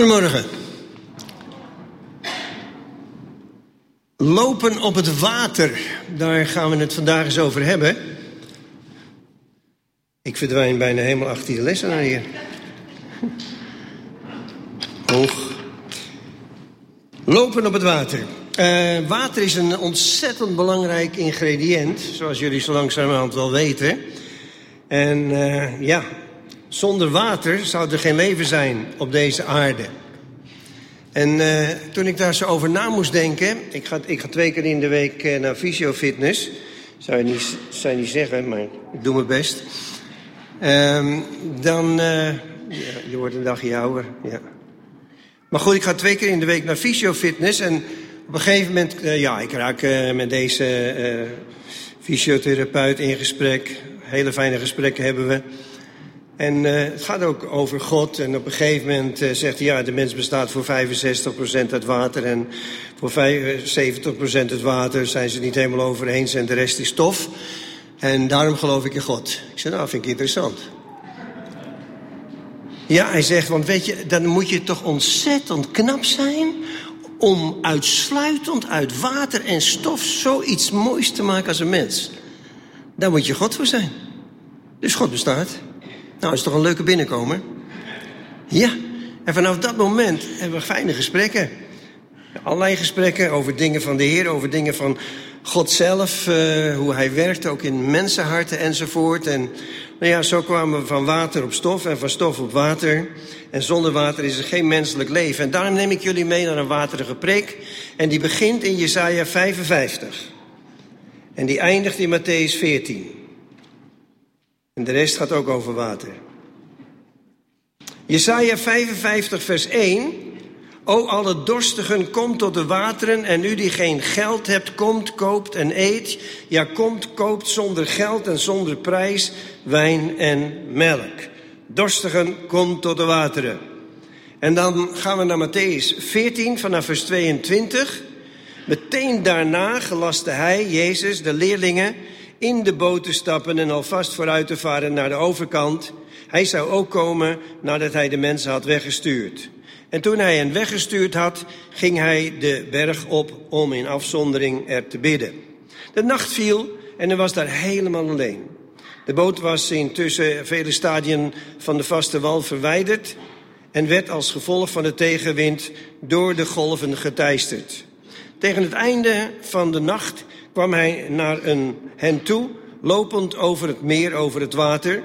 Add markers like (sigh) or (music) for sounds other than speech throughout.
Goedemorgen. Lopen op het water, daar gaan we het vandaag eens over hebben. Ik verdwijn bijna helemaal achter de lessenaar hier. Hoog. Lopen op het water. Uh, water is een ontzettend belangrijk ingrediënt, zoals jullie zo langzamerhand wel weten. En uh, ja, zonder water zou er geen leven zijn op deze aarde. En uh, toen ik daar zo over na moest denken... Ik ga, ik ga twee keer in de week uh, naar fysiofitness. Zou je niet, zou je niet zeggen, maar ik doe mijn best. Um, dan... Ja, je wordt een dagje ouder, ja. Maar goed, ik ga twee keer in de week naar fysiofitness. En op een gegeven moment... ja, ik raak met deze fysiotherapeut in gesprek. Hele fijne gesprekken hebben we... En uh, het gaat ook over God. En op een gegeven moment uh, zegt hij, ja, de mens bestaat voor 65% uit water. En voor 75% uit water zijn ze niet helemaal over eens en de rest is stof. En daarom geloof ik in God. Ik zeg, nou, vind ik interessant. Ja, hij zegt, want weet je, dan moet je toch ontzettend knap zijn... om uitsluitend uit water en stof zoiets moois te maken als een mens. Daar moet je God voor zijn. Dus God bestaat. Nou, is toch een leuke binnenkomer? Ja, en vanaf dat moment hebben we fijne gesprekken. Allerlei gesprekken over dingen van de Heer, over dingen van God zelf, uh, hoe Hij werkt, ook in mensenharten enzovoort. En nou ja, zo kwamen we van water op stof en van stof op water. En zonder water is er geen menselijk leven. En daarom neem ik jullie mee naar een waterige preek. En die begint in Jesaja 55. En die eindigt in Matthäus 14. En de rest gaat ook over water. Jesaja 55, vers 1. O alle dorstigen, kom tot de wateren. En u die geen geld hebt, komt, koopt en eet. Ja, komt, koopt zonder geld en zonder prijs wijn en melk. Dorstigen, kom tot de wateren. En dan gaan we naar Matthäus 14, vanaf vers 22. Meteen daarna gelaste hij, Jezus, de leerlingen in de boot te stappen en alvast vooruit te varen naar de overkant. Hij zou ook komen nadat hij de mensen had weggestuurd. En toen hij hen weggestuurd had, ging hij de berg op om in afzondering er te bidden. De nacht viel en hij was daar helemaal alleen. De boot was intussen vele stadien van de vaste wal verwijderd en werd als gevolg van de tegenwind door de golven geteisterd. Tegen het einde van de nacht kwam hij naar een, hen toe, lopend over het meer, over het water.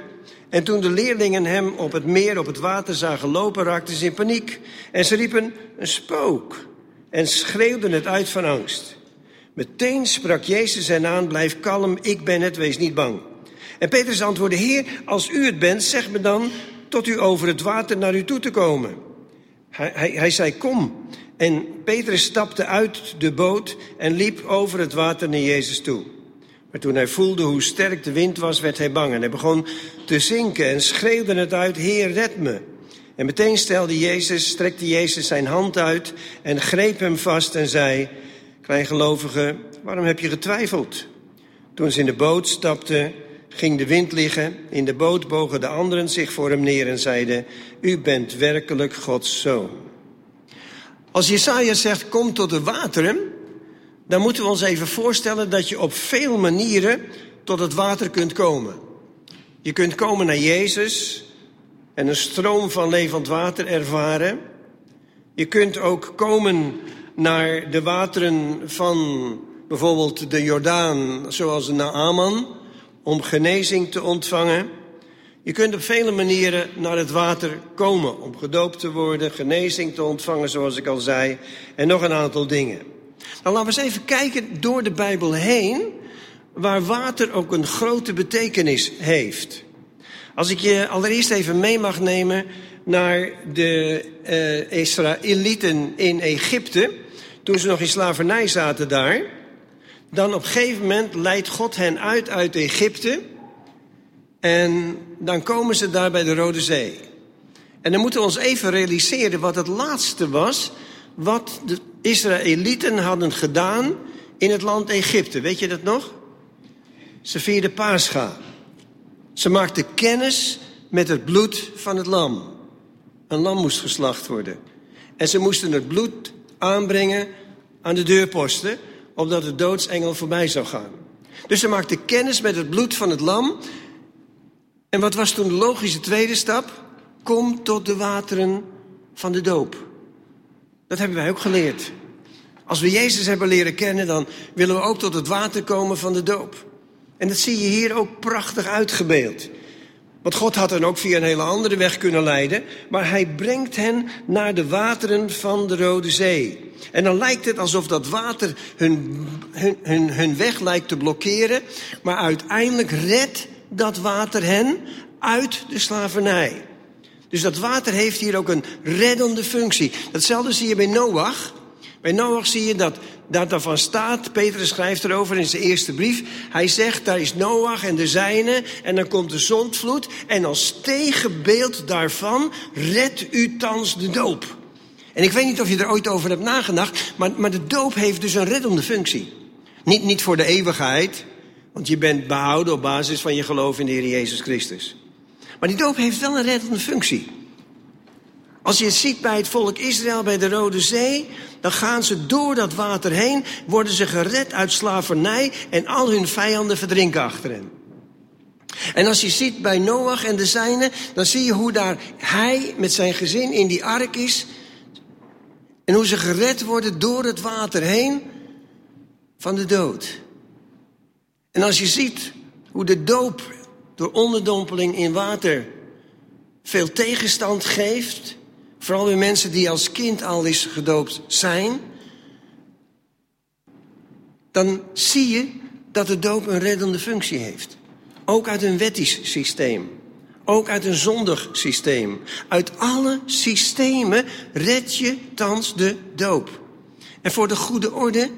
En toen de leerlingen hem op het meer, op het water zagen lopen, raakten ze in paniek. En ze riepen, een spook. En schreeuwden het uit van angst. Meteen sprak Jezus hen aan, blijf kalm, ik ben het, wees niet bang. En Petrus antwoordde, Heer, als u het bent, zeg me dan tot u over het water naar u toe te komen. Hij, hij, hij zei, kom. En Petrus stapte uit de boot en liep over het water naar Jezus toe. Maar toen hij voelde hoe sterk de wind was, werd hij bang. En hij begon te zinken en schreeuwde het uit, Heer, red me. En meteen stelde Jezus, strekte Jezus zijn hand uit en greep hem vast en zei... Kleingelovige, waarom heb je getwijfeld? Toen ze in de boot stapten, ging de wind liggen. In de boot bogen de anderen zich voor hem neer en zeiden... U bent werkelijk Gods zoon. Als Jesaja zegt, kom tot de wateren, dan moeten we ons even voorstellen dat je op veel manieren tot het water kunt komen. Je kunt komen naar Jezus en een stroom van levend water ervaren. Je kunt ook komen naar de wateren van bijvoorbeeld de Jordaan, zoals de Naaman, om genezing te ontvangen. Je kunt op vele manieren naar het water komen om gedoopt te worden, genezing te ontvangen, zoals ik al zei, en nog een aantal dingen. Nou, laten we eens even kijken door de Bijbel heen, waar water ook een grote betekenis heeft. Als ik je allereerst even mee mag nemen naar de uh, Israëlieten in Egypte, toen ze nog in slavernij zaten daar, dan op een gegeven moment leidt God hen uit uit Egypte. En dan komen ze daar bij de Rode Zee. En dan moeten we ons even realiseren wat het laatste was... wat de Israëlieten hadden gedaan in het land Egypte. Weet je dat nog? Ze vierden Pascha. Ze maakten kennis met het bloed van het lam. Een lam moest geslacht worden. En ze moesten het bloed aanbrengen aan de deurposten, opdat de doodsengel voorbij zou gaan. Dus ze maakten kennis met het bloed van het lam. En wat was toen de logische tweede stap? Kom tot de wateren van de doop. Dat hebben wij ook geleerd. Als we Jezus hebben leren kennen, dan willen we ook tot het water komen van de doop. En dat zie je hier ook prachtig uitgebeeld. Want God had hen ook via een hele andere weg kunnen leiden, maar hij brengt hen naar de wateren van de Rode Zee. En dan lijkt het alsof dat water hun, hun, hun, hun weg lijkt te blokkeren, maar uiteindelijk redt dat water hen uit de slavernij. Dus dat water heeft hier ook een reddende functie. Datzelfde zie je bij Noach. Bij Noach zie je dat, dat van staat, Petrus schrijft erover in zijn eerste brief. Hij zegt, daar is Noach en de zijne en dan komt de zondvloed. En als tegenbeeld daarvan redt u thans de doop. En ik weet niet of je er ooit over hebt nagedacht, maar, maar de doop heeft dus een reddende functie. Niet, niet voor de eeuwigheid, want je bent behouden op basis van je geloof in de Heer Jezus Christus. Maar die doop heeft wel een reddende functie. Als je het ziet bij het volk Israël bij de Rode Zee, dan gaan ze door dat water heen, worden ze gered uit slavernij en al hun vijanden verdrinken achter hen. En als je ziet bij Noach en de zijnen, dan zie je hoe daar hij met zijn gezin in die ark is. En hoe ze gered worden door het water heen van de dood. En als je ziet hoe de doop door onderdompeling in water veel tegenstand geeft, vooral bij mensen die als kind al eens gedoopt zijn, dan zie je dat de doop een reddende functie heeft. Ook uit een wettisch systeem. Ook uit een zondig systeem. Uit alle systemen red je thans de doop. En voor de goede orde,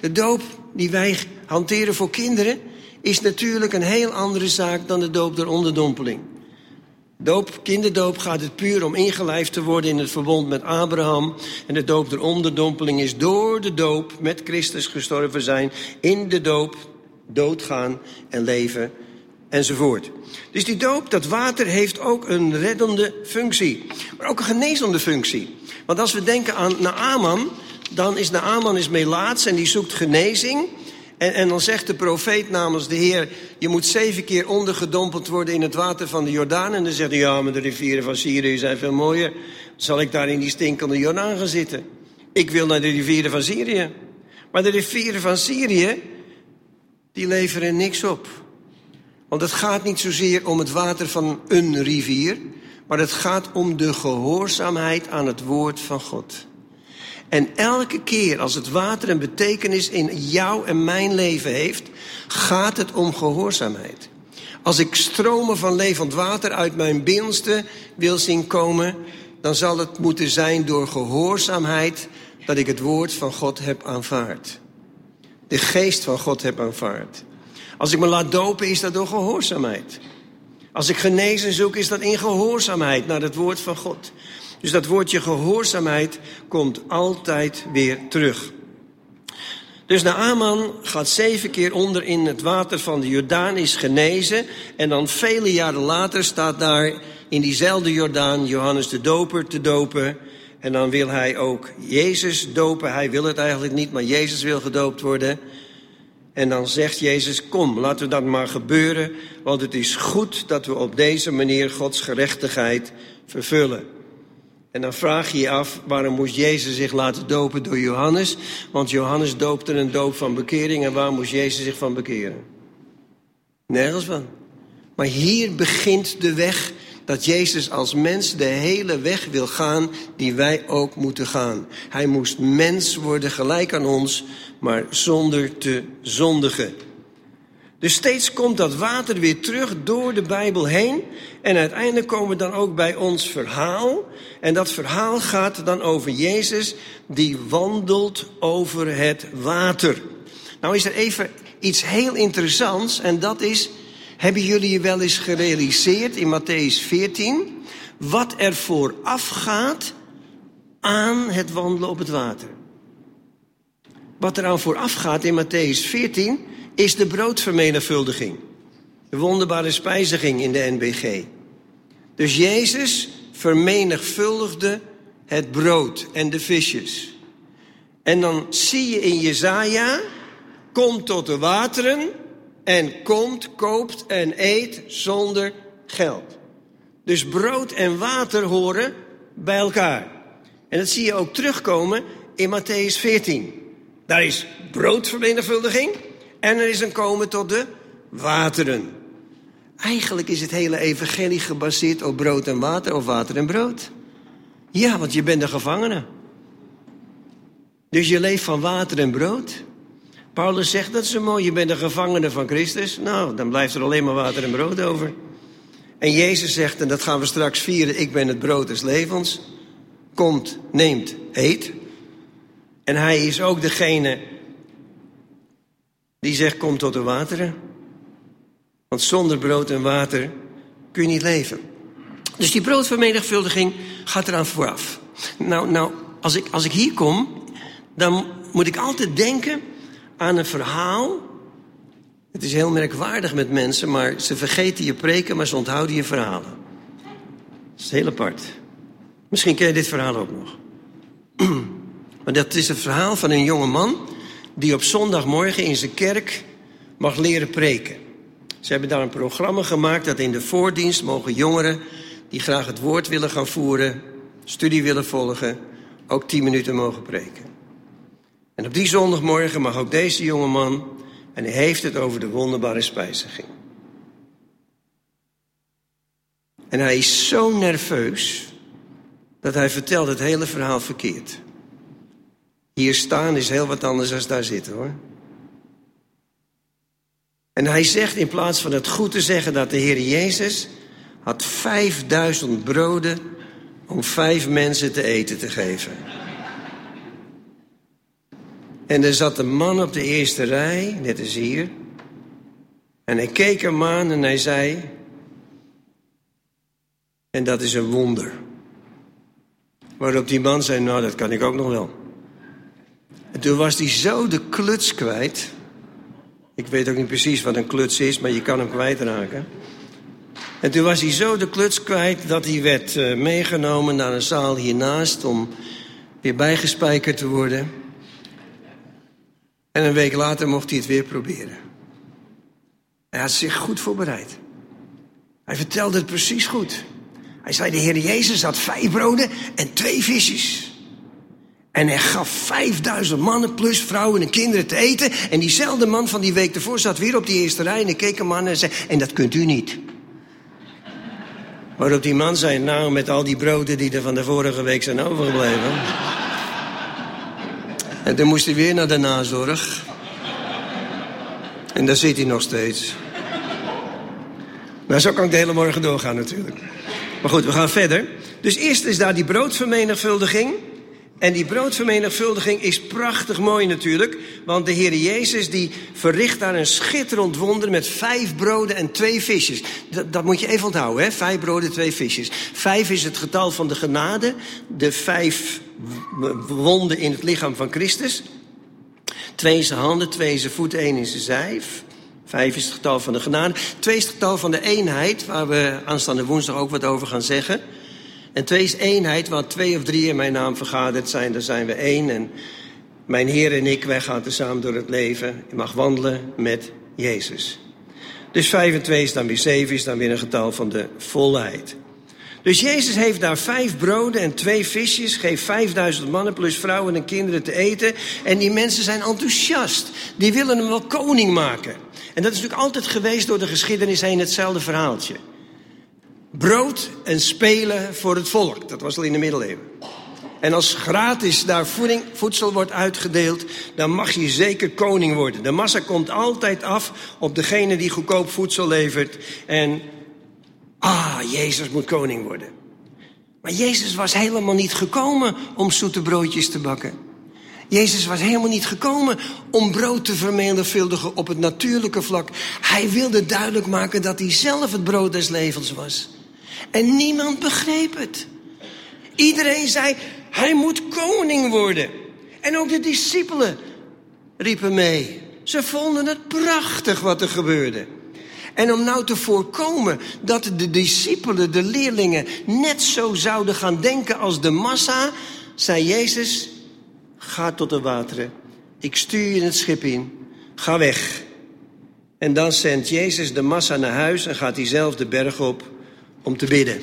de doop die wij hanteren voor kinderen, is natuurlijk een heel andere zaak dan de doop door onderdompeling. Doop, kinderdoop gaat het puur om ingelijfd te worden in het verbond met Abraham. En de doop door onderdompeling is door de doop met Christus gestorven zijn. In de doop doodgaan en leven enzovoort. Dus die doop, dat water, heeft ook een reddende functie. Maar ook een genezende functie. Want als we denken aan Naaman, dan is Naaman is melaats en die zoekt genezing. En, en dan zegt de profeet namens de Heer: Je moet zeven keer ondergedompeld worden in het water van de Jordaan. En dan zegt hij: Ja, maar de rivieren van Syrië zijn veel mooier. Zal ik daar in die stinkende Jordaan gaan zitten? Ik wil naar de rivieren van Syrië. Maar de rivieren van Syrië, die leveren niks op. Want het gaat niet zozeer om het water van een rivier, maar het gaat om de gehoorzaamheid aan het woord van God. En elke keer als het water een betekenis in jou en mijn leven heeft, gaat het om gehoorzaamheid. Als ik stromen van levend water uit mijn binnenste wil zien komen, dan zal het moeten zijn door gehoorzaamheid dat ik het woord van God heb aanvaard. De geest van God heb aanvaard. Als ik me laat dopen, is dat door gehoorzaamheid. Als ik genezen zoek, is dat in gehoorzaamheid naar het woord van God. Dus dat woordje gehoorzaamheid komt altijd weer terug. Dus Naaman gaat zeven keer onder in het water van de Jordaan, is genezen. En dan vele jaren later staat daar in diezelfde Jordaan Johannes de Doper te dopen. En dan wil hij ook Jezus dopen. Hij wil het eigenlijk niet, maar Jezus wil gedoopt worden. En dan zegt Jezus, kom, laten we dat maar gebeuren. Want het is goed dat we op deze manier Gods gerechtigheid vervullen. En dan vraag je je af, waarom moest Jezus zich laten dopen door Johannes? Want Johannes doopte een doop van bekering en waar moest Jezus zich van bekeren? Nergens van. Maar hier begint de weg dat Jezus als mens de hele weg wil gaan die wij ook moeten gaan. Hij moest mens worden gelijk aan ons, maar zonder te zondigen. Dus steeds komt dat water weer terug door de Bijbel heen. En uiteindelijk komen we dan ook bij ons verhaal. En dat verhaal gaat dan over Jezus die wandelt over het water. Nou is er even iets heel interessants en dat is... Hebben jullie je wel eens gerealiseerd in Matthäus 14... wat er vooraf gaat aan het wandelen op het water? Wat er aan vooraf gaat in Matthäus 14 is de broodvermenigvuldiging. De wonderbare spijziging in de NBG. Dus Jezus vermenigvuldigde het brood en de visjes. En dan zie je in Jezaja, komt tot de wateren en komt, koopt en eet zonder geld. Dus brood en water horen bij elkaar. En dat zie je ook terugkomen in Matthäus 14. Daar is broodvermenigvuldiging en er is een komen tot de wateren. Eigenlijk is het hele evangelie gebaseerd op brood en water of water en brood. Ja, want je bent een gevangene. Dus je leeft van water en brood. Paulus zegt dat zo mooi, je bent een gevangene van Christus. Nou, dan blijft er alleen maar water en brood over. En Jezus zegt, en dat gaan we straks vieren, ik ben het brood des levens. Komt, neemt, eet. En hij is ook degene die zegt, kom tot de wateren. Want zonder brood en water kun je niet leven. Dus die broodvermenigvuldiging gaat eraan vooraf. Nou, nou als, ik, als ik hier kom, dan moet ik altijd denken aan een verhaal. Het is heel merkwaardig met mensen, maar ze vergeten je preken, maar ze onthouden je verhalen. Dat is heel apart. Misschien ken je dit verhaal ook nog. (clears throat) maar dat is het verhaal van een jonge man die op zondagmorgen in zijn kerk mag leren preken. Ze hebben daar een programma gemaakt dat in de voordienst mogen jongeren die graag het woord willen gaan voeren, studie willen volgen, ook tien minuten mogen preken. En op die zondagmorgen mag ook deze jonge man, en hij heeft het over de wonderbare spijziging. En hij is zo nerveus dat hij vertelt het hele verhaal verkeerd. Hier staan is heel wat anders dan daar zitten hoor. En hij zegt in plaats van het goed te zeggen dat de Heer Jezus had vijfduizend broden om vijf mensen te eten te geven. En er zat een man op de eerste rij, net als hier. En hij keek hem aan en hij zei... En dat is een wonder. Waarop die man zei, nou dat kan ik ook nog wel. En toen was hij zo de kluts kwijt... Ik weet ook niet precies wat een kluts is, maar je kan hem kwijtraken. En toen was hij zo de kluts kwijt dat hij werd uh, meegenomen naar een zaal hiernaast om weer bijgespijkerd te worden. En een week later mocht hij het weer proberen. Hij had zich goed voorbereid. Hij vertelde het precies goed. Hij zei: De Heer Jezus had vijf broden en twee visjes. En hij gaf 5000 mannen plus vrouwen en kinderen te eten. En diezelfde man van die week ervoor zat weer op die eerste rij. En ik keek hem aan en zei: En dat kunt u niet. Waarop die man zei: Nou, met al die broden die er van de vorige week zijn overgebleven. en toen moest hij weer naar de nazorg. En daar zit hij nog steeds. Maar zo kan ik de hele morgen doorgaan natuurlijk. Maar goed, we gaan verder. Dus eerst is daar die broodvermenigvuldiging. En die broodvermenigvuldiging is prachtig mooi natuurlijk. Want de Heer Jezus die verricht daar een schitterend wonder met vijf broden en twee visjes. Dat, dat moet je even onthouden, hè? Vijf broden, twee visjes. Vijf is het getal van de genade. De vijf wonden in het lichaam van Christus. Twee is zijn handen, twee is zijn voeten, één is zijn zijf. Vijf is het getal van de genade. Twee is het getal van de eenheid, waar we aanstaande woensdag ook wat over gaan zeggen. En twee is eenheid, waar twee of drie in mijn naam vergaderd zijn, daar zijn we één. En mijn Heer en ik, wij gaan samen door het leven. Je mag wandelen met Jezus. Dus vijf en twee is dan weer zeven, is dan weer een getal van de volheid. Dus Jezus heeft daar vijf broden en twee visjes, geeft vijfduizend mannen plus vrouwen en kinderen te eten. En die mensen zijn enthousiast. Die willen hem wel koning maken. En dat is natuurlijk altijd geweest door de geschiedenis heen hetzelfde verhaaltje brood en spelen voor het volk. Dat was al in de middeleeuwen. En als gratis daar voeding, voedsel wordt uitgedeeld, dan mag je zeker koning worden. De massa komt altijd af op degene die goedkoop voedsel levert. En, ah, Jezus moet koning worden. Maar Jezus was helemaal niet gekomen om zoete broodjes te bakken. Jezus was helemaal niet gekomen om brood te vermenigvuldigen op het natuurlijke vlak. Hij wilde duidelijk maken dat hij zelf het brood des levens was. En niemand begreep het. Iedereen zei, hij moet koning worden. En ook de discipelen riepen mee. Ze vonden het prachtig wat er gebeurde. En om nou te voorkomen dat de discipelen, de leerlingen, net zo zouden gaan denken als de massa, zei Jezus: Ga tot de wateren. Ik stuur je het schip in. Ga weg. En dan zendt Jezus de massa naar huis en gaat hij zelf de berg op om te bidden.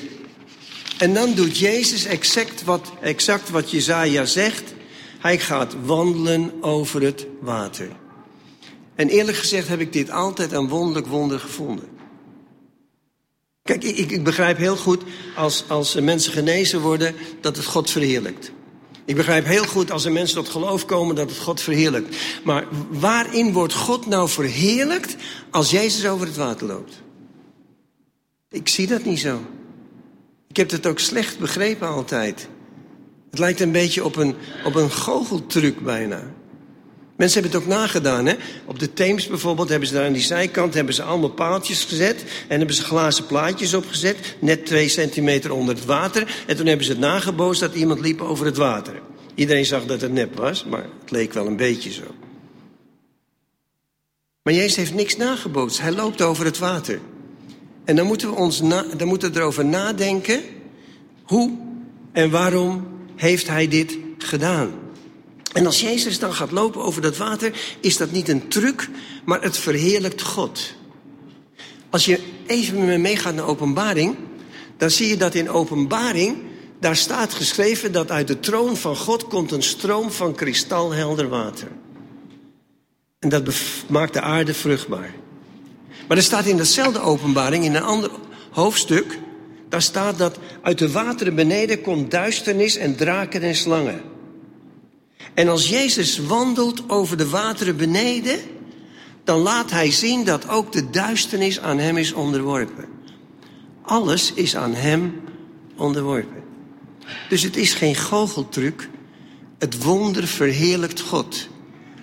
En dan doet Jezus exact wat, exact wat Jezaja zegt. Hij gaat wandelen over het water. En eerlijk gezegd heb ik dit altijd een wonderlijk wonder gevonden. Kijk, ik, ik begrijp heel goed als, als mensen genezen worden dat het God verheerlijkt. Ik begrijp heel goed als er mensen tot geloof komen dat het God verheerlijkt. Maar waarin wordt God nou verheerlijkt als Jezus over het water loopt? Ik zie dat niet zo. Ik heb het ook slecht begrepen altijd. Het lijkt een beetje op een, op een goocheltruc bijna. Mensen hebben het ook nagedaan. Hè? Op de Theems bijvoorbeeld hebben ze daar aan die zijkant hebben ze allemaal paaltjes gezet. En hebben ze glazen plaatjes opgezet. Net twee centimeter onder het water. En toen hebben ze het nagebootst dat iemand liep over het water. Iedereen zag dat het nep was, maar het leek wel een beetje zo. Maar Jezus heeft niks nagebootst. Hij loopt over het water. En dan moeten we, ons dan moeten erover nadenken. Hoe en waarom heeft hij dit gedaan? En als Jezus dan gaat lopen over dat water, is dat niet een truc, maar het verheerlijkt God. Als je even met me meegaat naar openbaring, dan zie je dat in openbaring, daar staat geschreven dat uit de troon van God komt een stroom van kristalhelder water. En dat maakt de aarde vruchtbaar. Maar er staat in dezelfde openbaring, in een ander hoofdstuk, daar staat dat uit de wateren beneden komt duisternis en draken en slangen. En als Jezus wandelt over de wateren beneden, dan laat hij zien dat ook de duisternis aan hem is onderworpen. Alles is aan hem onderworpen. Dus het is geen goocheltruc. Het wonder verheerlijkt God.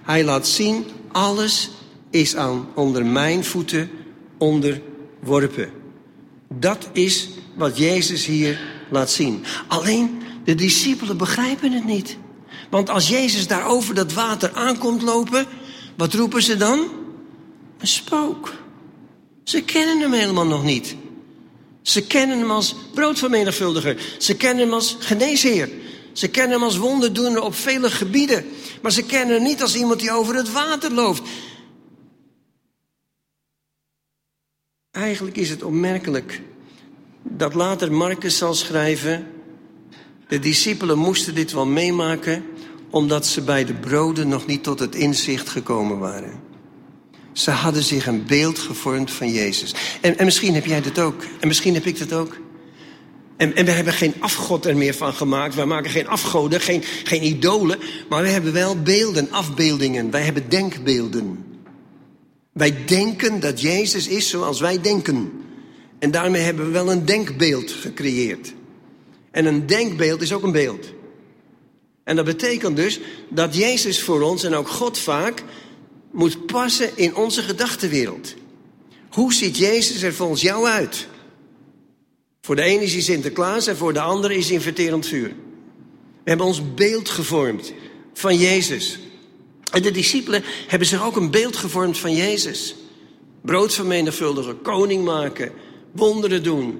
Hij laat zien, alles is aan onder mijn voeten onderworpen. Dat is wat Jezus hier laat zien. Alleen de discipelen begrijpen het niet. Want als Jezus daar over dat water aankomt lopen, wat roepen ze dan? Een spook. Ze kennen hem helemaal nog niet. Ze kennen hem als broodvermenigvuldiger. Ze kennen hem als geneesheer. Ze kennen hem als wonderdoener op vele gebieden. Maar ze kennen hem niet als iemand die over het water loopt. Eigenlijk is het opmerkelijk dat later Marcus zal schrijven. De discipelen moesten dit wel meemaken omdat ze bij de broden nog niet tot het inzicht gekomen waren. Ze hadden zich een beeld gevormd van Jezus. En, en misschien heb jij dat ook. En misschien heb ik dat ook. En, en we hebben geen afgod er meer van gemaakt. Wij maken geen afgoden, geen, geen idolen. Maar we hebben wel beelden, afbeeldingen. Wij hebben denkbeelden. Wij denken dat Jezus is zoals wij denken. En daarmee hebben we wel een denkbeeld gecreëerd. En een denkbeeld is ook een beeld. En dat betekent dus dat Jezus voor ons en ook God vaak moet passen in onze gedachtenwereld. Hoe ziet Jezus er volgens jou uit? Voor de ene is hij Sinterklaas en voor de andere is hij een verterend vuur. We hebben ons beeld gevormd van Jezus. En de discipelen hebben zich ook een beeld gevormd van Jezus. Brood vermenigvuldigen, koning maken, wonderen doen.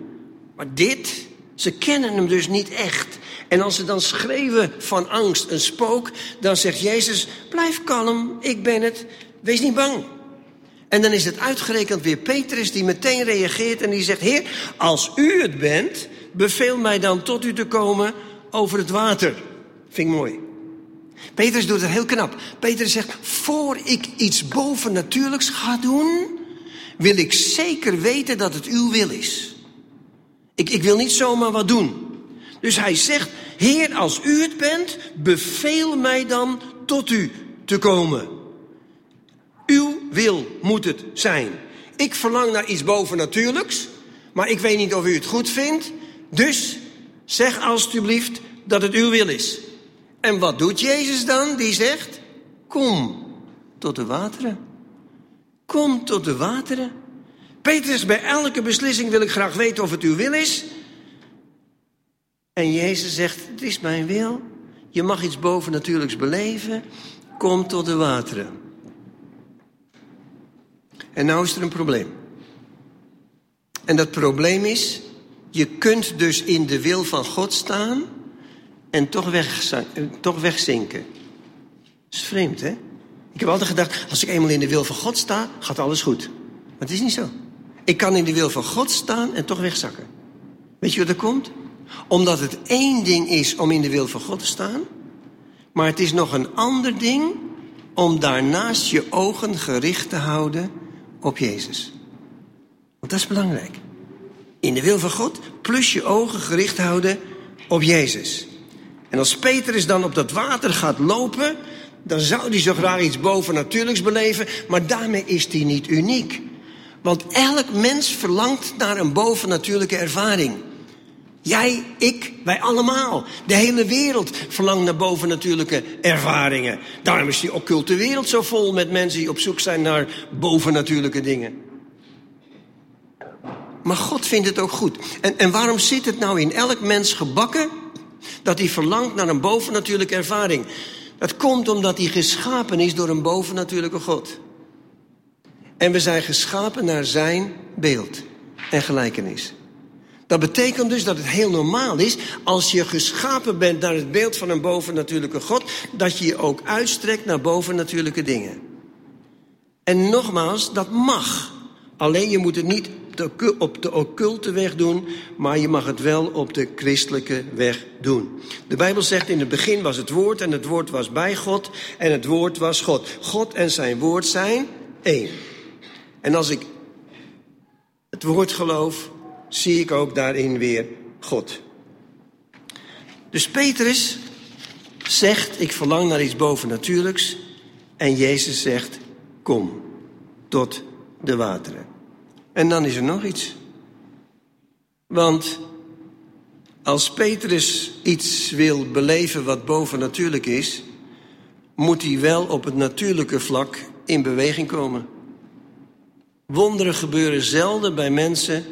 Maar dit, ze kennen hem dus niet echt. En als ze dan schreeuwen van angst, een spook, dan zegt Jezus: Blijf kalm, ik ben het, wees niet bang. En dan is het uitgerekend weer Petrus die meteen reageert en die zegt: Heer, als u het bent, beveel mij dan tot u te komen over het water. Vind ik mooi. Petrus doet het heel knap. Petrus zegt: Voor ik iets bovennatuurlijks ga doen, wil ik zeker weten dat het uw wil is. Ik, ik wil niet zomaar wat doen. Dus hij zegt, Heer, als u het bent, beveel mij dan tot u te komen. Uw wil moet het zijn. Ik verlang naar iets bovennatuurlijks, maar ik weet niet of u het goed vindt. Dus zeg alstublieft dat het uw wil is. En wat doet Jezus dan? Die zegt, kom tot de wateren. Kom tot de wateren. Petrus, bij elke beslissing wil ik graag weten of het uw wil is. En Jezus zegt, het is mijn wil. Je mag iets bovennatuurlijks beleven. Kom tot de wateren. En nou is er een probleem. En dat probleem is, je kunt dus in de wil van God staan en toch, toch wegzinken. Dat is vreemd, hè? Ik heb altijd gedacht, als ik eenmaal in de wil van God sta, gaat alles goed. Maar het is niet zo. Ik kan in de wil van God staan en toch wegzakken. Weet je wat er komt? Omdat het één ding is om in de wil van God te staan, maar het is nog een ander ding om daarnaast je ogen gericht te houden op Jezus. Want dat is belangrijk. In de wil van God, plus je ogen gericht houden op Jezus. En als Petrus dan op dat water gaat lopen, dan zou hij zo graag iets bovennatuurlijks beleven, maar daarmee is hij niet uniek. Want elk mens verlangt naar een bovennatuurlijke ervaring. Jij, ik, wij allemaal. De hele wereld verlangt naar bovennatuurlijke ervaringen. Daarom is die occulte wereld zo vol met mensen die op zoek zijn naar bovennatuurlijke dingen. Maar God vindt het ook goed. En, en waarom zit het nou in elk mens gebakken dat hij verlangt naar een bovennatuurlijke ervaring? Dat komt omdat hij geschapen is door een bovennatuurlijke God. En we zijn geschapen naar zijn beeld en gelijkenis. Dat betekent dus dat het heel normaal is, als je geschapen bent naar het beeld van een bovennatuurlijke God, dat je je ook uitstrekt naar bovennatuurlijke dingen. En nogmaals, dat mag. Alleen je moet het niet op de occulte weg doen, maar je mag het wel op de christelijke weg doen. De Bijbel zegt in het begin was het woord en het woord was bij God en het woord was God. God en zijn woord zijn één. En als ik het woord geloof, zie ik ook daarin weer God. Dus Petrus zegt, ik verlang naar iets bovennatuurlijks. En Jezus zegt, kom tot de wateren. En dan is er nog iets. Want als Petrus iets wil beleven wat bovennatuurlijk is, moet hij wel op het natuurlijke vlak in beweging komen. Wonderen gebeuren zelden bij mensen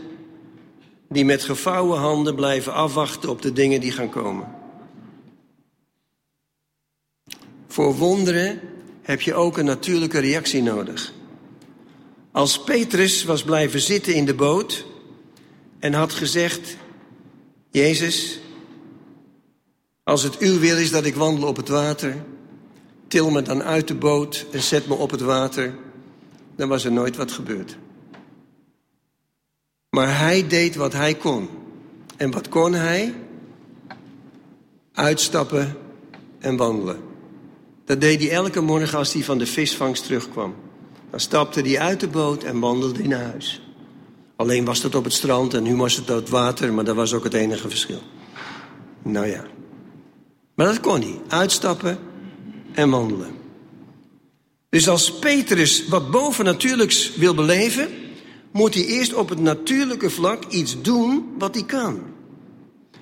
die met gevouwen handen blijven afwachten op de dingen die gaan komen. Voor wonderen heb je ook een natuurlijke reactie nodig. Als Petrus was blijven zitten in de boot en had gezegd: Jezus, als het uw wil is dat ik wandel op het water, til me dan uit de boot en zet me op het water, dan was er nooit wat gebeurd. Maar hij deed wat hij kon. En wat kon hij? Uitstappen en wandelen. Dat deed hij elke morgen als hij van de visvangst terugkwam. Dan stapte hij uit de boot en wandelde naar huis. Alleen was dat op het strand en nu was het op water, maar dat was ook het enige verschil. Nou ja. Maar dat kon hij. Uitstappen en wandelen. Dus als Petrus wat bovennatuurlijks wil beleven, moet hij eerst op het natuurlijke vlak iets doen wat hij kan.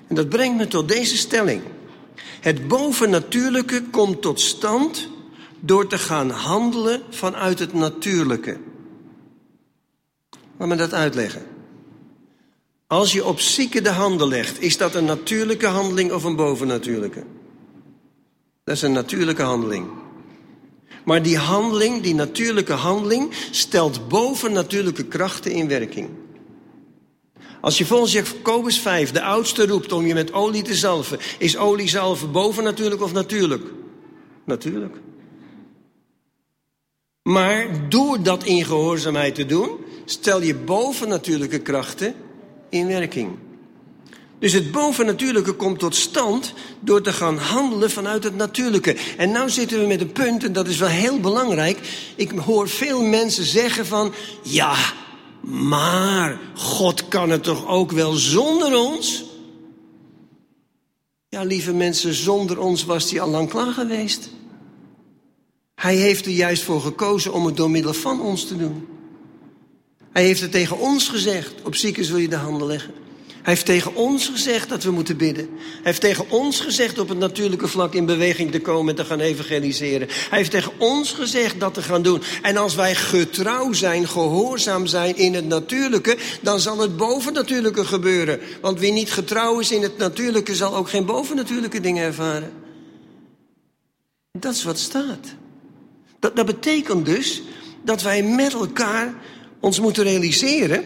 En dat brengt me tot deze stelling. Het bovennatuurlijke komt tot stand door te gaan handelen vanuit het natuurlijke. Laat me dat uitleggen. Als je op zieken de handen legt, is dat een natuurlijke handeling of een bovennatuurlijke? Dat is een natuurlijke handeling. Maar die handeling, die natuurlijke handeling, stelt bovennatuurlijke krachten in werking. Als je volgens Jacobus 5 de oudste roept om je met olie te zalven, is olie zalven bovennatuurlijk of natuurlijk? Natuurlijk. Maar door dat in gehoorzaamheid te doen, stel je bovennatuurlijke krachten in werking. Dus het bovennatuurlijke komt tot stand door te gaan handelen vanuit het natuurlijke. En nu zitten we met een punt, en dat is wel heel belangrijk. Ik hoor veel mensen zeggen van, ja, maar God kan het toch ook wel zonder ons? Ja, lieve mensen, zonder ons was hij al lang klaar geweest. Hij heeft er juist voor gekozen om het door middel van ons te doen. Hij heeft het tegen ons gezegd, op zieken zul je de handen leggen. Hij heeft tegen ons gezegd dat we moeten bidden. Hij heeft tegen ons gezegd op het natuurlijke vlak in beweging te komen en te gaan evangeliseren. Hij heeft tegen ons gezegd dat te gaan doen. En als wij getrouw zijn, gehoorzaam zijn in het natuurlijke, dan zal het bovennatuurlijke gebeuren. Want wie niet getrouw is in het natuurlijke, zal ook geen bovennatuurlijke dingen ervaren. Dat is wat staat. Dat, betekent dus dat wij met elkaar ons moeten realiseren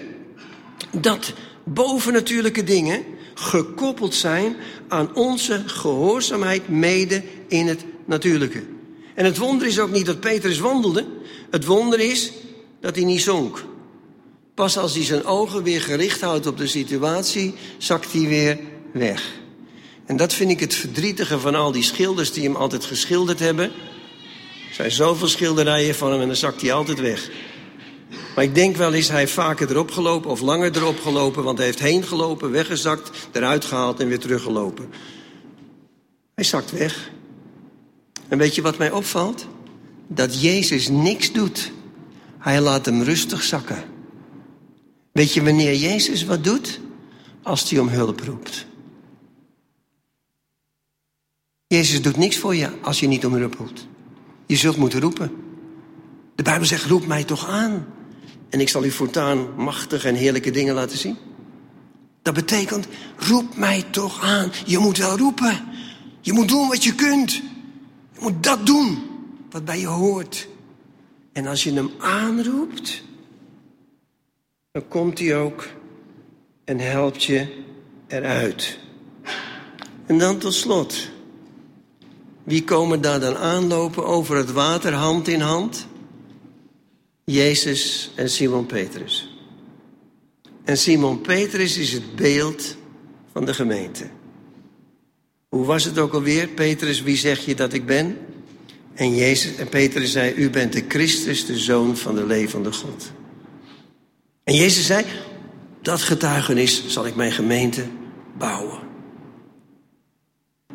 dat bovennatuurlijke dingen gekoppeld zijn aan onze gehoorzaamheid mede in het natuurlijke. En het wonder is ook niet dat Petrus wandelde. Het wonder is dat hij niet zonk. Pas als hij zijn ogen weer gericht houdt op de situatie, zakt hij weer weg. En dat vind ik het verdrietige van al die schilders die hem altijd geschilderd hebben. Er zijn zoveel schilderijen van hem en dan zakt hij altijd weg. Maar ik denk wel eens, hij vaker erop gelopen of langer erop gelopen, want hij heeft heen gelopen, weggezakt, eruit gehaald en weer teruggelopen. Hij zakt weg. En weet je wat mij opvalt? Dat Jezus niks doet. Hij laat hem rustig zakken. Weet je wanneer Jezus wat doet? Als hij om hulp roept. Jezus doet niks voor je als je niet om hulp roept. Je zult moeten roepen. De Bijbel zegt, roep mij toch aan. En ik zal u voortaan machtige en heerlijke dingen laten zien. Dat betekent, roep mij toch aan. Je moet wel roepen. Je moet doen wat je kunt. Je moet dat doen wat bij je hoort. En als je hem aanroept, dan komt hij ook en helpt je eruit. En dan tot slot. Wie komen daar dan aanlopen over het water hand in hand? Jezus en Simon Petrus. En Simon Petrus is het beeld van de gemeente. Hoe was het ook alweer? Petrus, wie zeg je dat ik ben? En, Jezus, en Petrus zei, u bent de Christus, de Zoon van de levende God. En Jezus zei, dat getuigenis zal ik mijn gemeente bouwen.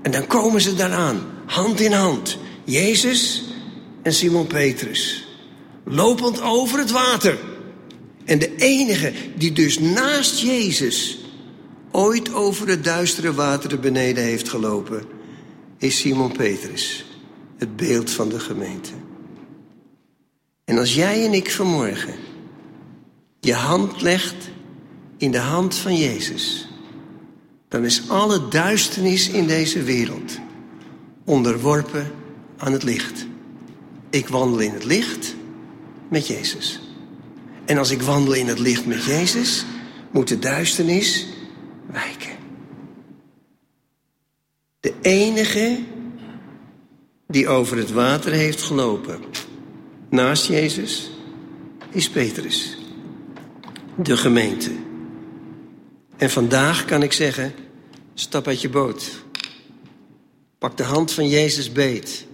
En dan komen ze daaraan, hand in hand. Jezus en Simon Petrus. Lopend over het water. En de enige die dus naast Jezus ooit over het duistere water beneden heeft gelopen, is Simon Petrus, het beeld van de gemeente. En als jij en ik vanmorgen je hand legt in de hand van Jezus, dan is alle duisternis in deze wereld onderworpen aan het licht. Ik wandel in het licht met Jezus. En als ik wandel in het licht met Jezus, moet de duisternis wijken. De enige die over het water heeft gelopen naast Jezus is Petrus, de gemeente. En vandaag kan ik zeggen, stap uit je boot. Pak de hand van Jezus beet.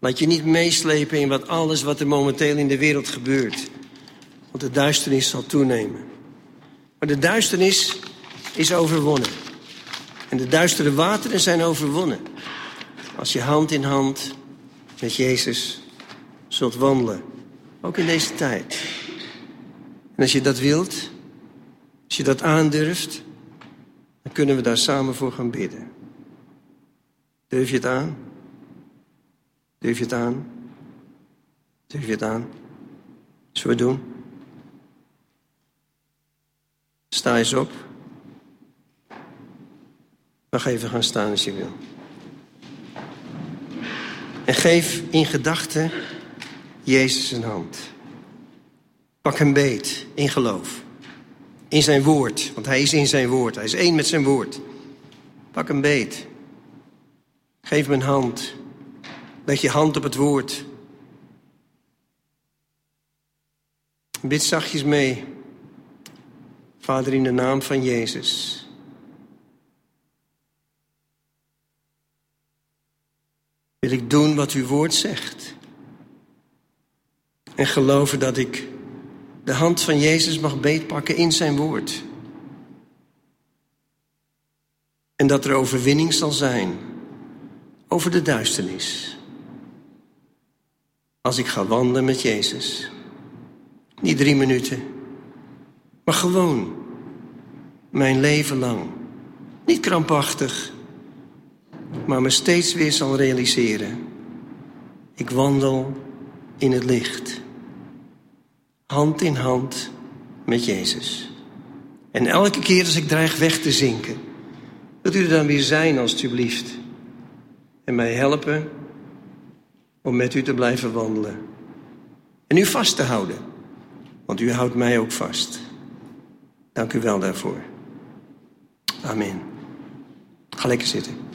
Laat je niet meeslepen in wat alles wat er momenteel in de wereld gebeurt. Want de duisternis zal toenemen. Maar de duisternis is overwonnen. En de duistere wateren zijn overwonnen. Als je hand in hand met Jezus zult wandelen. Ook in deze tijd. En als je dat wilt, als je dat aandurft, dan kunnen we daar samen voor gaan bidden. Durf je het aan? Durf je het aan? Durf je het aan? Zullen we doen? Sta eens op. Mag even gaan staan als je wil. En geef in gedachten Jezus een hand. Pak hem beet in geloof. In zijn woord, want hij is in zijn woord. Hij is één met zijn woord. Pak hem beet. Geef me een hand. Leg je hand op het woord. Bid zachtjes mee. Vader, in de naam van Jezus. Wil ik doen wat uw woord zegt. En geloven dat ik de hand van Jezus mag beetpakken in zijn woord. En dat er overwinning zal zijn over de duisternis. Als ik ga wandelen met Jezus. Niet drie minuten, maar gewoon mijn leven lang. Niet krampachtig, maar me steeds weer zal realiseren. Ik wandel in het licht. Hand in hand met Jezus. En elke keer als ik dreig weg te zinken, wilt u er dan weer zijn, alstublieft. En mij helpen om met u te blijven wandelen. En u vast te houden, want u houdt mij ook vast. Dank u wel daarvoor. Amen. Ga lekker zitten.